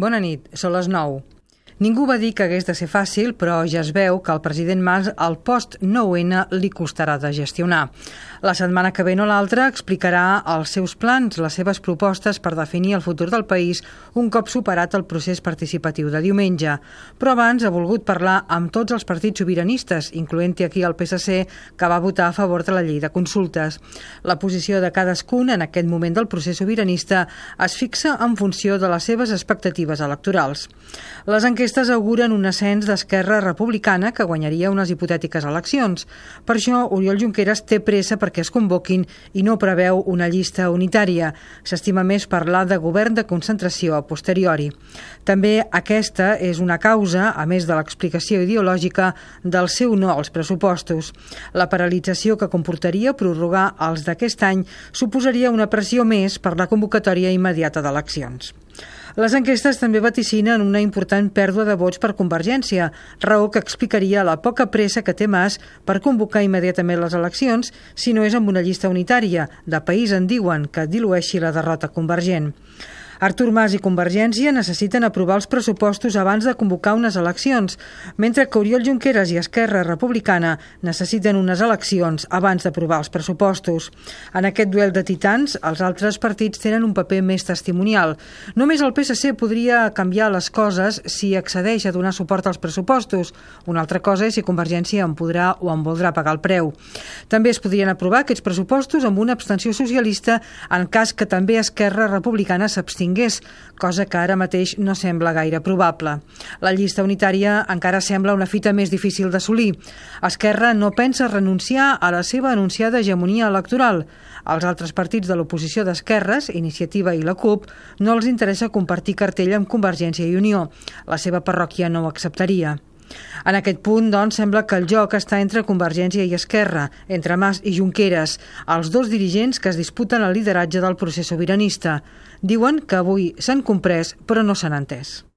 Bona nit, són les 9. Ningú va dir que hagués de ser fàcil, però ja es veu que al president Mas el post-9-N li costarà de gestionar. La setmana que ve no l'altra explicarà els seus plans, les seves propostes per definir el futur del país un cop superat el procés participatiu de diumenge. Però abans ha volgut parlar amb tots els partits sobiranistes, incloent-hi aquí el PSC, que va votar a favor de la llei de consultes. La posició de cadascun en aquest moment del procés sobiranista es fixa en funció de les seves expectatives electorals. Les enquestes auguren un ascens d'Esquerra Republicana que guanyaria unes hipotètiques eleccions. Per això, Oriol Junqueras té pressa per perquè es convoquin i no preveu una llista unitària. S'estima més parlar de govern de concentració a posteriori. També aquesta és una causa, a més de l'explicació ideològica, del seu no als pressupostos. La paralització que comportaria prorrogar els d'aquest any suposaria una pressió més per la convocatòria immediata d'eleccions. Les enquestes també vaticinen una important pèrdua de vots per Convergència, raó que explicaria la poca pressa que té Mas per convocar immediatament les eleccions si no és amb una llista unitària. De país en diuen que dilueixi la derrota convergent. Artur Mas i Convergència necessiten aprovar els pressupostos abans de convocar unes eleccions, mentre que Oriol Junqueras i Esquerra Republicana necessiten unes eleccions abans d'aprovar els pressupostos. En aquest duel de titans, els altres partits tenen un paper més testimonial. Només el PSC podria canviar les coses si accedeix a donar suport als pressupostos. Una altra cosa és si Convergència en podrà o en voldrà pagar el preu. També es podrien aprovar aquests pressupostos amb una abstenció socialista en cas que també Esquerra Republicana s'abstingui tingués, cosa que ara mateix no sembla gaire probable. La llista unitària encara sembla una fita més difícil d'assolir. Esquerra no pensa renunciar a la seva anunciada hegemonia electoral. Als altres partits de l'oposició d'esquerres, Iniciativa i la CUP, no els interessa compartir cartell amb Convergència i Unió. La seva parròquia no ho acceptaria. En aquest punt, doncs, sembla que el joc està entre Convergència i Esquerra, entre Mas i Junqueras, els dos dirigents que es disputen el lideratge del procés sobiranista. Diuen que avui s'han comprès, però no s'han entès.